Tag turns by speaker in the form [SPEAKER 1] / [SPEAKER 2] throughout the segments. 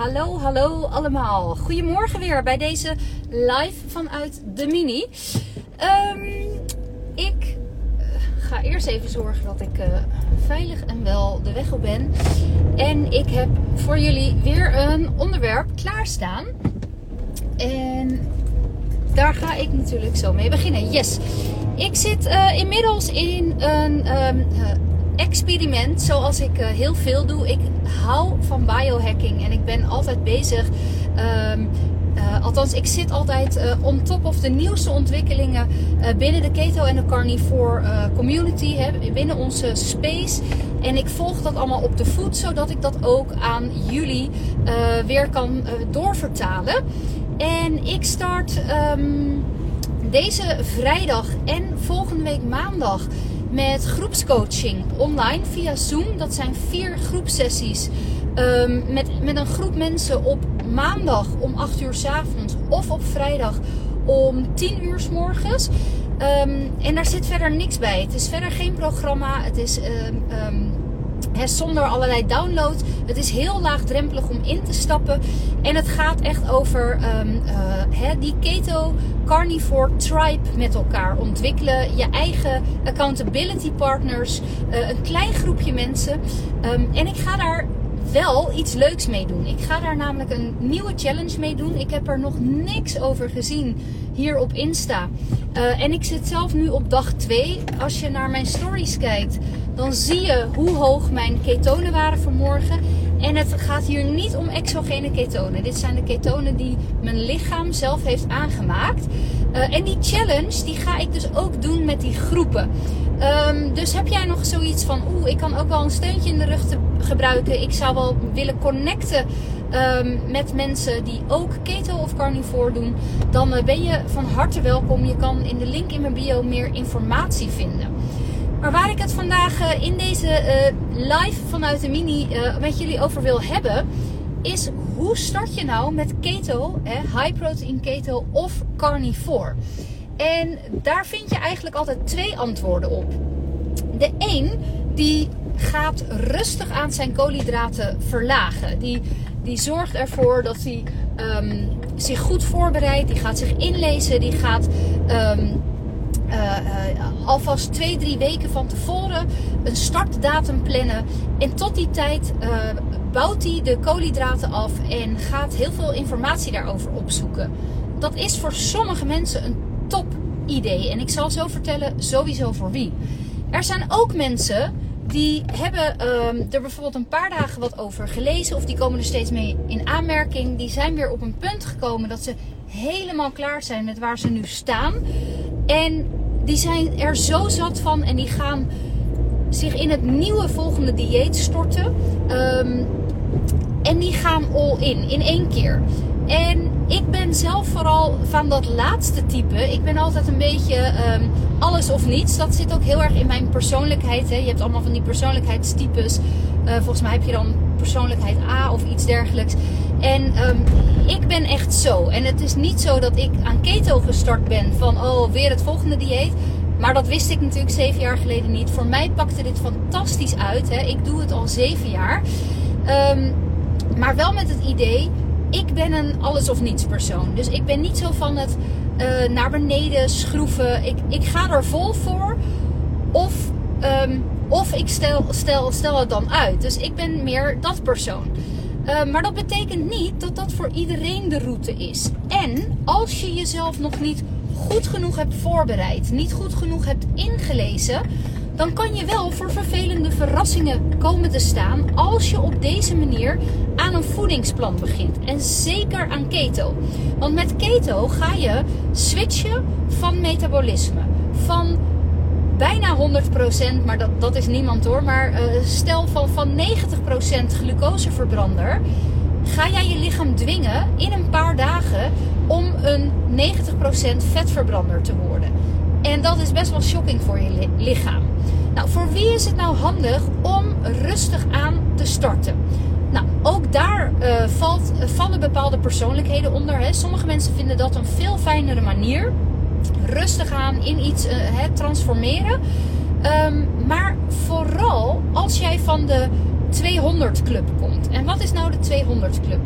[SPEAKER 1] hallo, hallo allemaal. Goedemorgen weer bij deze live vanuit de Mini. Um, ik eh, ga eerst even zorgen dat ik uh, veilig en wel de weg op ben. En ik heb voor jullie weer een onderwerp klaarstaan. En daar ga ik natuurlijk zo mee beginnen. Yes. Ik zit uh, inmiddels in een um, experiment zoals ik uh, heel veel doe. Ik hou van biohacking en ik ben altijd bezig. Um, uh, althans, ik zit altijd uh, on top of de nieuwste ontwikkelingen binnen de keto en de carnivore community, hè, binnen onze space. En ik volg dat allemaal op de voet, zodat ik dat ook aan jullie weer kan doorvertalen. En ik start um, deze vrijdag en volgende week maandag met groepscoaching online via Zoom. Dat zijn vier groepsessies um, met, met een groep mensen op maandag om 8 uur s avonds of op vrijdag om 10 uur s morgens. Um, en daar zit verder niks bij. Het is verder geen programma. Het is um, zonder allerlei download. Het is heel laagdrempelig om in te stappen. En het gaat echt over um, uh, die keto carnivore tribe met elkaar ontwikkelen. Je eigen accountability partners. Uh, een klein groepje mensen. Um, en ik ga daar wel iets leuks mee doen. Ik ga daar namelijk een nieuwe challenge mee doen. Ik heb er nog niks over gezien hier op Insta. Uh, en ik zit zelf nu op dag 2. Als je naar mijn stories kijkt, dan zie je hoe hoog mijn ketonen waren vanmorgen. En het gaat hier niet om exogene ketonen. Dit zijn de ketonen die mijn lichaam zelf heeft aangemaakt. Uh, en die challenge die ga ik dus ook doen met die groepen. Um, dus heb jij nog zoiets van, oeh, ik kan ook wel een steuntje in de rug te gebruiken. Ik zou wel willen connecten um, met mensen die ook keto of carnivore doen. Dan uh, ben je van harte welkom. Je kan in de link in mijn bio meer informatie vinden. Maar waar ik het vandaag uh, in deze uh, live vanuit de mini met jullie over wil hebben, is hoe start je nou met keto, high protein keto of carnivore? En daar vind je eigenlijk altijd twee antwoorden op. De een die gaat rustig aan zijn koolhydraten verlagen. Die, die zorgt ervoor dat hij um, zich goed voorbereidt. Die gaat zich inlezen. Die gaat um, uh, uh, alvast twee, drie weken van tevoren een startdatum plannen. En tot die tijd uh, bouwt hij de koolhydraten af en gaat heel veel informatie daarover opzoeken. Dat is voor sommige mensen een top idee. En ik zal zo vertellen sowieso voor wie. Er zijn ook mensen die hebben um, er bijvoorbeeld een paar dagen wat over gelezen. Of die komen er steeds mee in aanmerking. Die zijn weer op een punt gekomen dat ze helemaal klaar zijn met waar ze nu staan. En die zijn er zo zat van en die gaan zich in het nieuwe volgende dieet storten. Um, en die gaan all in, in één keer. En ik ben zelf vooral van dat laatste type. Ik ben altijd een beetje um, alles of niets. Dat zit ook heel erg in mijn persoonlijkheid. Hè. Je hebt allemaal van die persoonlijkheidstypes. Uh, volgens mij heb je dan persoonlijkheid A of iets dergelijks. En um, ik ben echt zo. En het is niet zo dat ik aan keto gestart ben van oh weer het volgende dieet. Maar dat wist ik natuurlijk zeven jaar geleden niet. Voor mij pakte dit fantastisch uit. Hè. Ik doe het al zeven jaar. Um, maar wel met het idee, ik ben een alles of niets persoon. Dus ik ben niet zo van het uh, naar beneden schroeven. Ik, ik ga er vol voor. Of, um, of ik stel, stel, stel het dan uit. Dus ik ben meer dat persoon. Uh, maar dat betekent niet dat dat voor iedereen de route is. En als je jezelf nog niet goed genoeg hebt voorbereid, niet goed genoeg hebt ingelezen, dan kan je wel voor vervelende verrassingen komen te staan als je op deze manier aan een voedingsplan begint. En zeker aan keto. Want met keto ga je switchen van metabolisme. Van bijna 100%, maar dat, dat is niemand hoor. Maar uh, stel van, van 90% glucoseverbrander. Ga jij je lichaam dwingen in een paar dagen om een 90% vetverbrander te worden. En dat is best wel shocking voor je lichaam. Nou, voor wie is het nou handig om rustig aan te starten? Nou, ook daar uh, valt, uh, vallen bepaalde persoonlijkheden onder. Hè. Sommige mensen vinden dat een veel fijnere manier. Rustig aan in iets hè, transformeren. Um, maar vooral als jij van de 200 Club komt. En wat is nou de 200 Club?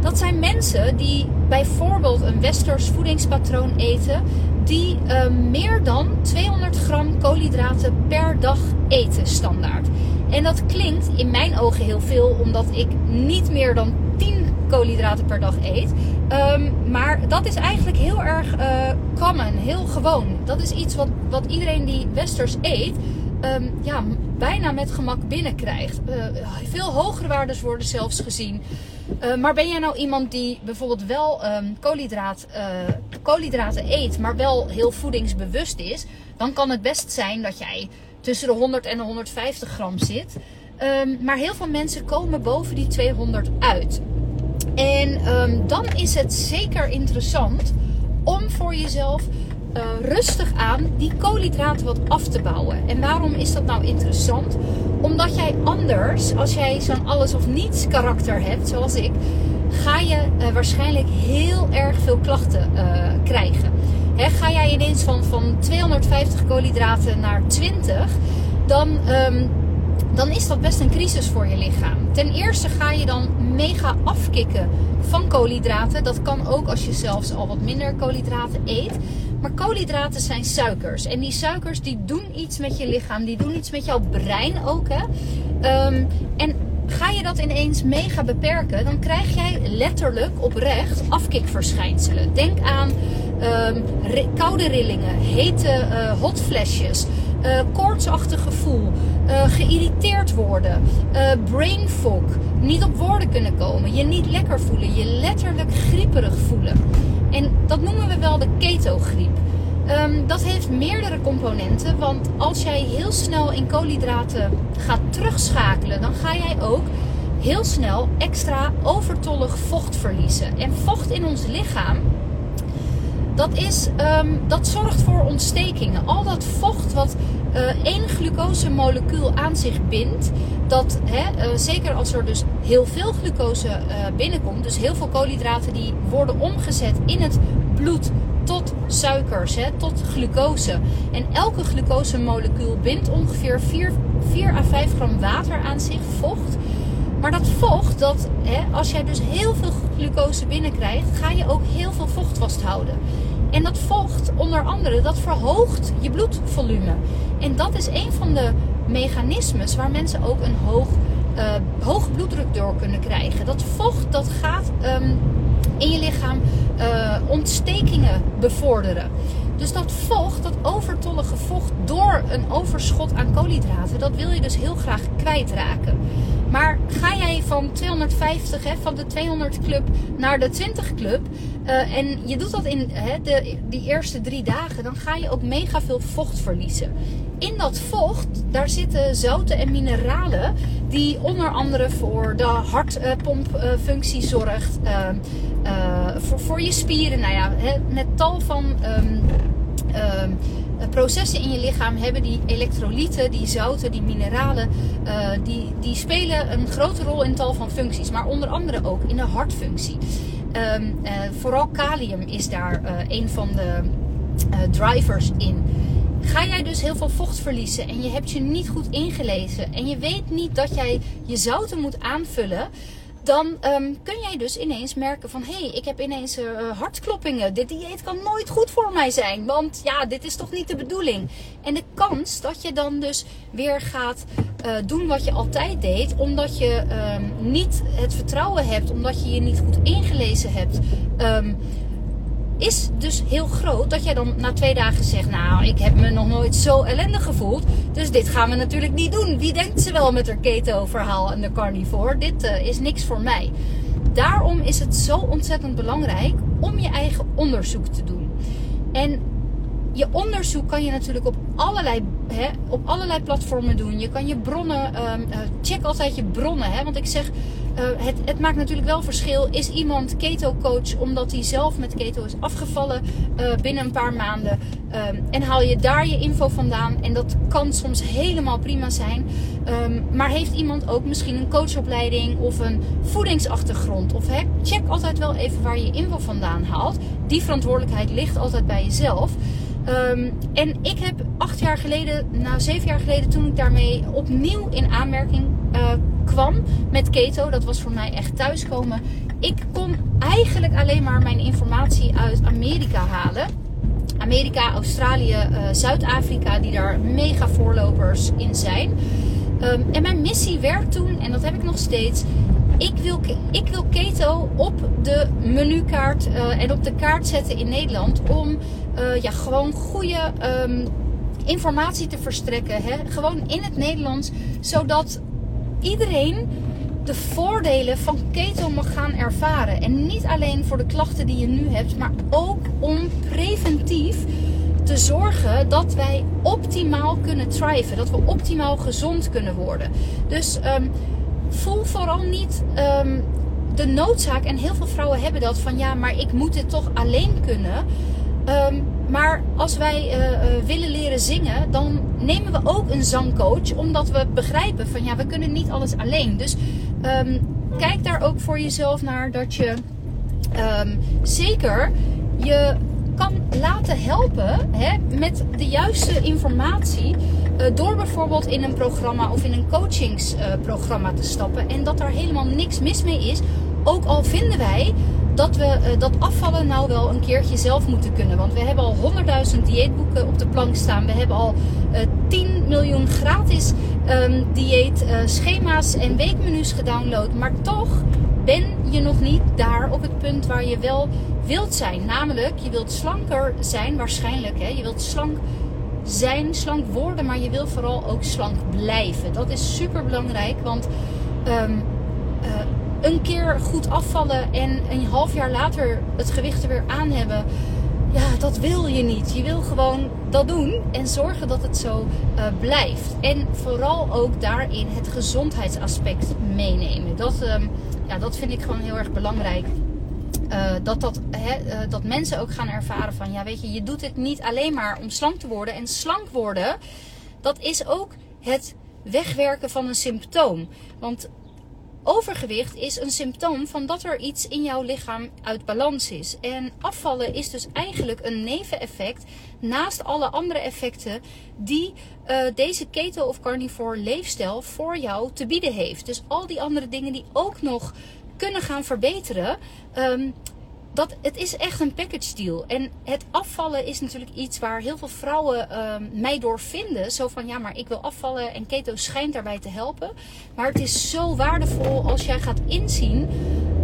[SPEAKER 1] Dat zijn mensen die bijvoorbeeld een westers voedingspatroon eten, die uh, meer dan 200 gram koolhydraten per dag eten standaard. En dat klinkt in mijn ogen heel veel, omdat ik niet meer dan 10 koolhydraten per dag eet. Um, maar dat is eigenlijk heel erg uh, common, heel gewoon. Dat is iets wat, wat iedereen die westers eet, um, ja, bijna met gemak binnenkrijgt. Uh, veel hogere waardes worden zelfs gezien. Uh, maar ben jij nou iemand die bijvoorbeeld wel um, koolhydraat, koolhydraten eet, maar wel heel voedingsbewust is, dan kan het best zijn dat jij tussen de 100 en de 150 gram zit. Maar heel veel mensen komen boven die 200 uit. En um, dan is het zeker interessant om voor jezelf uh, rustig aan die koolhydraten wat af te bouwen. En waarom is dat nou interessant? Omdat jij anders, als jij zo'n alles of niets karakter hebt, zoals ik, ga je uh, waarschijnlijk heel erg veel klachten uh, krijgen. Ga jij ineens van, van 250 koolhydraten naar 20, dan, um, dan is dat best een crisis voor je lichaam. Ten eerste ga je dan mega afkicken van koolhydraten. Dat kan ook als je zelfs al wat minder koolhydraten eet. Maar koolhydraten zijn suikers. En die suikers die doen iets met je lichaam. Die doen iets met jouw brein ook. Hè? Um, en ga je dat ineens mega beperken, dan krijg jij letterlijk oprecht afkikverschijnselen. Denk aan um, koude rillingen, hete uh, hotflesjes, uh, koortsachtig gevoel, uh, geïrriteerd worden, brain fog, niet op woorden kunnen komen, je niet lekker voelen, je letterlijk grieperig voelen. En dat noemen we wel de ketogriep. Um, dat heeft meerdere componenten, want als jij heel snel in koolhydraten gaat terugschakelen, dan ga jij ook heel snel extra overtollig vocht verliezen. En vocht in ons lichaam, dat, is, um, dat zorgt voor ontstekingen. Al dat vocht wat uh, één glucosemolecuul aan zich bindt, dat hè, uh, zeker als er dus heel veel glucose uh, binnenkomt, dus heel veel koolhydraten die worden omgezet in het bloed tot suikers, hè, tot glucose. En elke glucosemolecuul bindt ongeveer 4, 4 à 5 gram water aan zich, vocht. Maar dat vocht, dat, hè, als jij dus heel veel glucose binnenkrijgt, ga je ook heel veel vocht vasthouden. En dat vocht, onder andere, dat verhoogt je bloedvolume. En dat is een van de mechanismes waar mensen ook een hoog, uh, hoge bloeddruk door kunnen krijgen. Dat vocht, dat gaat um, in je lichaam uh, ontstekingen bevorderen. Dus dat vocht, dat overtollige vocht door een overschot aan koolhydraten, dat wil je dus heel graag kwijtraken. Maar ga jij van 250, hè, van de 200 club naar de 20 club. Uh, en je doet dat in hè, de, die eerste drie dagen. Dan ga je ook mega veel vocht verliezen. In dat vocht, daar zitten zouten en mineralen. Die onder andere voor de hartpompfunctie uh, zorgt. Uh, voor, voor je spieren. Nou ja, hè, met tal van... Um, um, processen in je lichaam hebben die elektrolyten, die zouten, die mineralen, uh, die, die spelen een grote rol in tal van functies. Maar onder andere ook in de hartfunctie. Um, uh, vooral kalium is daar een van de drivers in. Ga jij dus heel veel vocht verliezen en je hebt je niet goed ingelezen en je weet niet dat jij je zouten moet aanvullen, dan um, kun jij dus ineens merken van... hé, hey, ik heb ineens uh, hartkloppingen. Dit dieet kan nooit goed voor mij zijn. Want ja, dit is toch niet de bedoeling. En de kans dat je dan dus weer gaat uh, doen wat je altijd deed... omdat je um, niet het vertrouwen hebt, omdat je je niet goed ingelezen hebt... Um, is dus heel groot dat jij dan na twee dagen zegt: Nou, ik heb me nog nooit zo ellendig gevoeld. Dus dit gaan we natuurlijk niet doen. Wie denkt ze wel met haar keto-verhaal en de carnivore? Dit uh, is niks voor mij. Daarom is het zo ontzettend belangrijk om je eigen onderzoek te doen. En je onderzoek kan je natuurlijk op allerlei, hè, op allerlei platformen doen. Je kan je bronnen, um, check altijd je bronnen. Hè, want ik zeg, uh, het, het, maakt natuurlijk wel verschil. Is iemand keto coach omdat hij zelf met keto is afgevallen uh, binnen een paar maanden? Um, en haal je daar je info vandaan? En dat kan soms helemaal prima zijn. Um, maar heeft iemand ook misschien een coachopleiding of een voedingsachtergrond? Of check altijd wel even waar je info vandaan haalt. Die verantwoordelijkheid ligt altijd bij jezelf. Um, en ik heb acht jaar geleden, nou zeven jaar geleden, toen ik daarmee opnieuw in aanmerking uh, kwam met keto, dat was voor mij echt thuiskomen. Ik kon eigenlijk alleen maar mijn informatie uit Amerika halen. Amerika, Australië, uh, Zuid-Afrika, die daar mega voorlopers in zijn. Um, en mijn missie werd toen, en dat heb ik nog steeds, ik wil, ik wil keto op de menukaart uh, en op de kaart zetten in Nederland. Om uh, ja, gewoon goede um, informatie te verstrekken. Hè? Gewoon in het Nederlands. Zodat iedereen de voordelen van keto mag gaan ervaren. En niet alleen voor de klachten die je nu hebt, maar ook om preventief te zorgen dat wij optimaal kunnen thriven. Dat we optimaal gezond kunnen worden. Dus um, voel vooral niet um, de noodzaak. En heel veel vrouwen hebben dat van ja, maar ik moet dit toch alleen kunnen. Um, maar als wij uh, uh, willen leren zingen, dan nemen we ook een zangcoach. Omdat we begrijpen van ja, we kunnen niet alles alleen. Dus um, kijk daar ook voor jezelf naar dat je um, zeker je kan laten helpen hè, met de juiste informatie. Uh, door bijvoorbeeld in een programma of in een coachingsprogramma te stappen. En dat daar helemaal niks mis mee is. Ook al vinden wij dat we uh, dat afvallen nou wel een keertje zelf moeten kunnen. Want we hebben al 100.000 dieetboeken op de plank staan. We hebben al uh, 10 miljoen gratis um, dieetschema's en weekmenu's gedownload. Maar toch ben je nog niet daar op het punt waar je wel wilt zijn. Namelijk, je wilt slanker zijn, waarschijnlijk. Hè? Je wilt slank zijn, slank worden, maar je wil vooral ook slank blijven. Dat is super belangrijk, want uh, een keer goed afvallen en een half jaar later het gewicht er weer aan hebben. Ja, dat wil je niet. Je wil gewoon dat doen en zorgen dat het zo uh, blijft. En vooral ook daarin het gezondheidsaspect meenemen. Dat, um, ja, dat vind ik gewoon heel erg belangrijk. Uh, dat, dat, he, uh, dat mensen ook gaan ervaren van, ja weet je, je doet het niet alleen maar om slank te worden. En slank worden, dat is ook het wegwerken van een symptoom. Want overgewicht is een symptoom van dat er iets in jouw lichaam uit balans is. En afvallen is dus eigenlijk een neveneffect naast alle andere effecten die uh, deze keto of carnivore leefstijl voor jou te bieden heeft. Dus al die andere dingen die ook nog kunnen gaan verbeteren. Um, dat, het is echt een package deal. En het afvallen is natuurlijk iets waar heel veel vrouwen uh, mij door vinden. Zo van ja, maar ik wil afvallen en keto schijnt daarbij te helpen. Maar het is zo waardevol als jij gaat inzien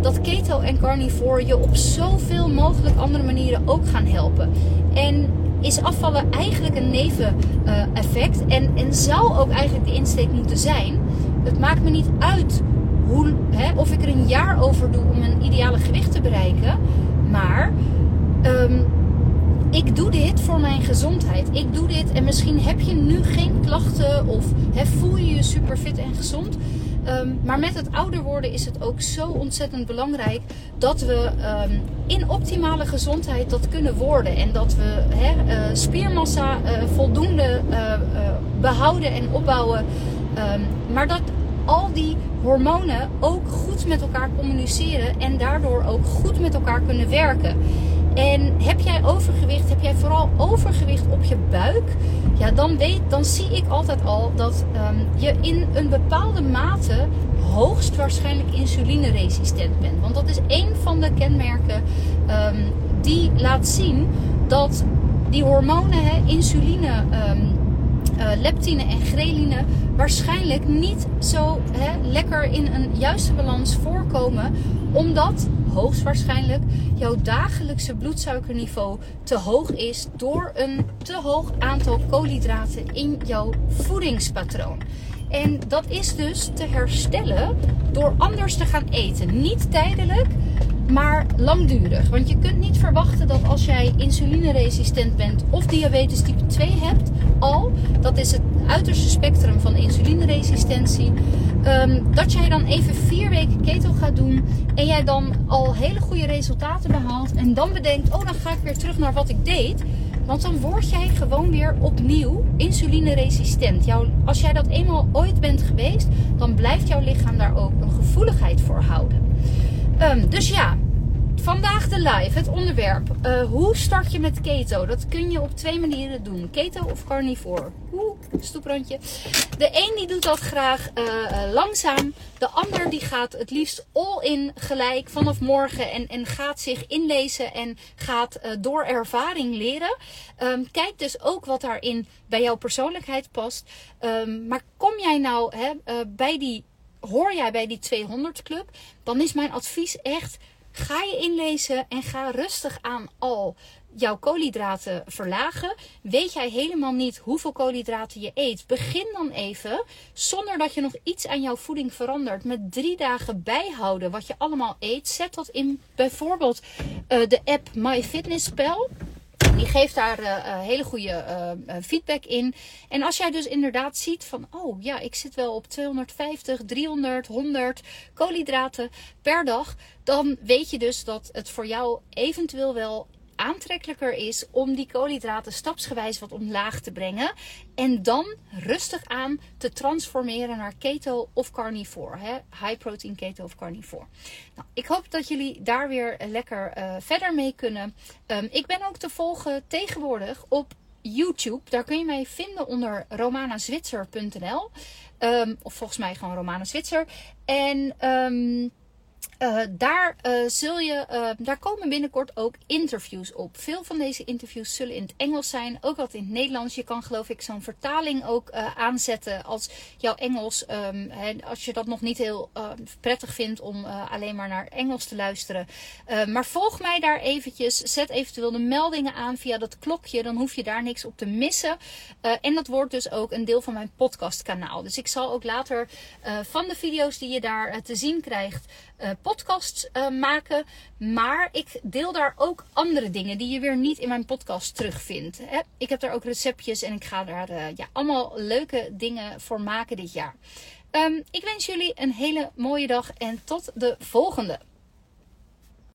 [SPEAKER 1] dat keto en carnivore je op zoveel mogelijk andere manieren ook gaan helpen. En is afvallen eigenlijk een neveneffect. Uh, en, en zou ook eigenlijk de insteek moeten zijn. Het maakt me niet uit hoe, hè, of ik er een jaar over doe om een ideale gewicht te bereiken. Maar um, ik doe dit voor mijn gezondheid. Ik doe dit en misschien heb je nu geen klachten of voel je je super fit en gezond. Um, maar met het ouder worden is het ook zo ontzettend belangrijk dat we um, in optimale gezondheid dat kunnen worden. En dat we uh, spiermassa uh, voldoende uh, behouden en opbouwen. Maar dat al die hormonen ook goed met elkaar communiceren en daardoor ook goed met elkaar kunnen werken. En heb jij overgewicht, heb jij vooral overgewicht op je buik, ja, dan, weet, dan zie ik altijd al dat um, je in een bepaalde mate hoogstwaarschijnlijk insulineresistent bent. Want dat is één van de kenmerken um, die laat zien dat die hormonen, hè, insuline. Um, uh, leptine en ghreline waarschijnlijk niet zo hè, lekker in een juiste balans voorkomen. Omdat hoogstwaarschijnlijk jouw dagelijkse bloedsuikerniveau te hoog is door een te hoog aantal koolhydraten in jouw voedingspatroon. En dat is dus te herstellen door anders te gaan eten. Niet tijdelijk, maar langdurig. Want je kunt niet verwachten dat als jij insulineresistent bent of diabetes type 2 hebt, dat is het uiterste spectrum van insulineresistentie, um, dat jij dan even vier weken keto gaat doen en jij dan al hele goede resultaten behaalt en dan bedenkt, oh dan ga ik weer terug naar wat ik deed. Want dan word jij gewoon weer opnieuw insulineresistent. Jouw, als jij dat eenmaal ooit bent geweest, dan blijft jouw lichaam daar ook een gevoeligheid voor houden. Um, dus ja, vandaag de live, het onderwerp. Uh, hoe start je met keto? Dat kun je op twee manieren doen. Keto of carnivore. Hoe stoeprandje. De een die doet dat graag uh, langzaam. De ander die gaat het liefst all in gelijk vanaf morgen. En, en gaat zich inlezen en gaat door ervaring leren. Um, kijk dus ook wat daarin bij jouw persoonlijkheid past. Um, maar kom jij nou hè, bij die, hoor jij bij die 200 club? Dan is mijn advies echt Ga je inlezen en ga rustig aan al jouw koolhydraten verlagen. Weet jij helemaal niet hoeveel koolhydraten je eet? Begin dan even, zonder dat je nog iets aan jouw voeding verandert, met drie dagen bijhouden wat je allemaal eet. Zet dat in bijvoorbeeld uh, de app MyFitnessPal. Die geeft daar uh, hele goede uh, feedback in. En als jij dus inderdaad ziet van, oh ja, ik zit wel op 250, 300, 100 koolhydraten per dag. Dan weet je dus dat het voor jou eventueel wel aantrekkelijker is om die koolhydraten stapsgewijs wat omlaag te brengen. En dan rustig aan te transformeren naar keto of carnivore. Hè? High protein keto of carnivore. Nou, ik hoop dat jullie daar weer lekker uh, verder mee kunnen. Um, ik ben ook te volgen tegenwoordig op YouTube. Daar kun je mij vinden onder romanazwitser.nl. Um, of volgens mij gewoon Romana Zwitser. En... Um, uh, daar, uh, zul je, uh, daar komen binnenkort ook interviews op. Veel van deze interviews zullen in het Engels zijn, ook wat in het Nederlands. Je kan geloof ik zo'n vertaling ook aanzetten als jouw Engels, um, als je dat nog niet heel prettig vindt om alleen maar naar Engels te luisteren. maar volg mij daar eventjes, zet eventueel de meldingen aan via dat klokje, dan hoef je daar niks op te missen. en dat wordt dus ook een deel van mijn podcastkanaal. Dus ik zal ook later van de video's die je daar te zien krijgt, uh, podcasts uh, maken. Maar ik deel daar ook andere dingen die je weer niet in mijn podcast terugvindt. Hè? Ik heb daar ook receptjes en ik ga daar uh, ja, allemaal leuke dingen voor maken dit jaar. Um, ik wens jullie een hele mooie dag en tot de volgende.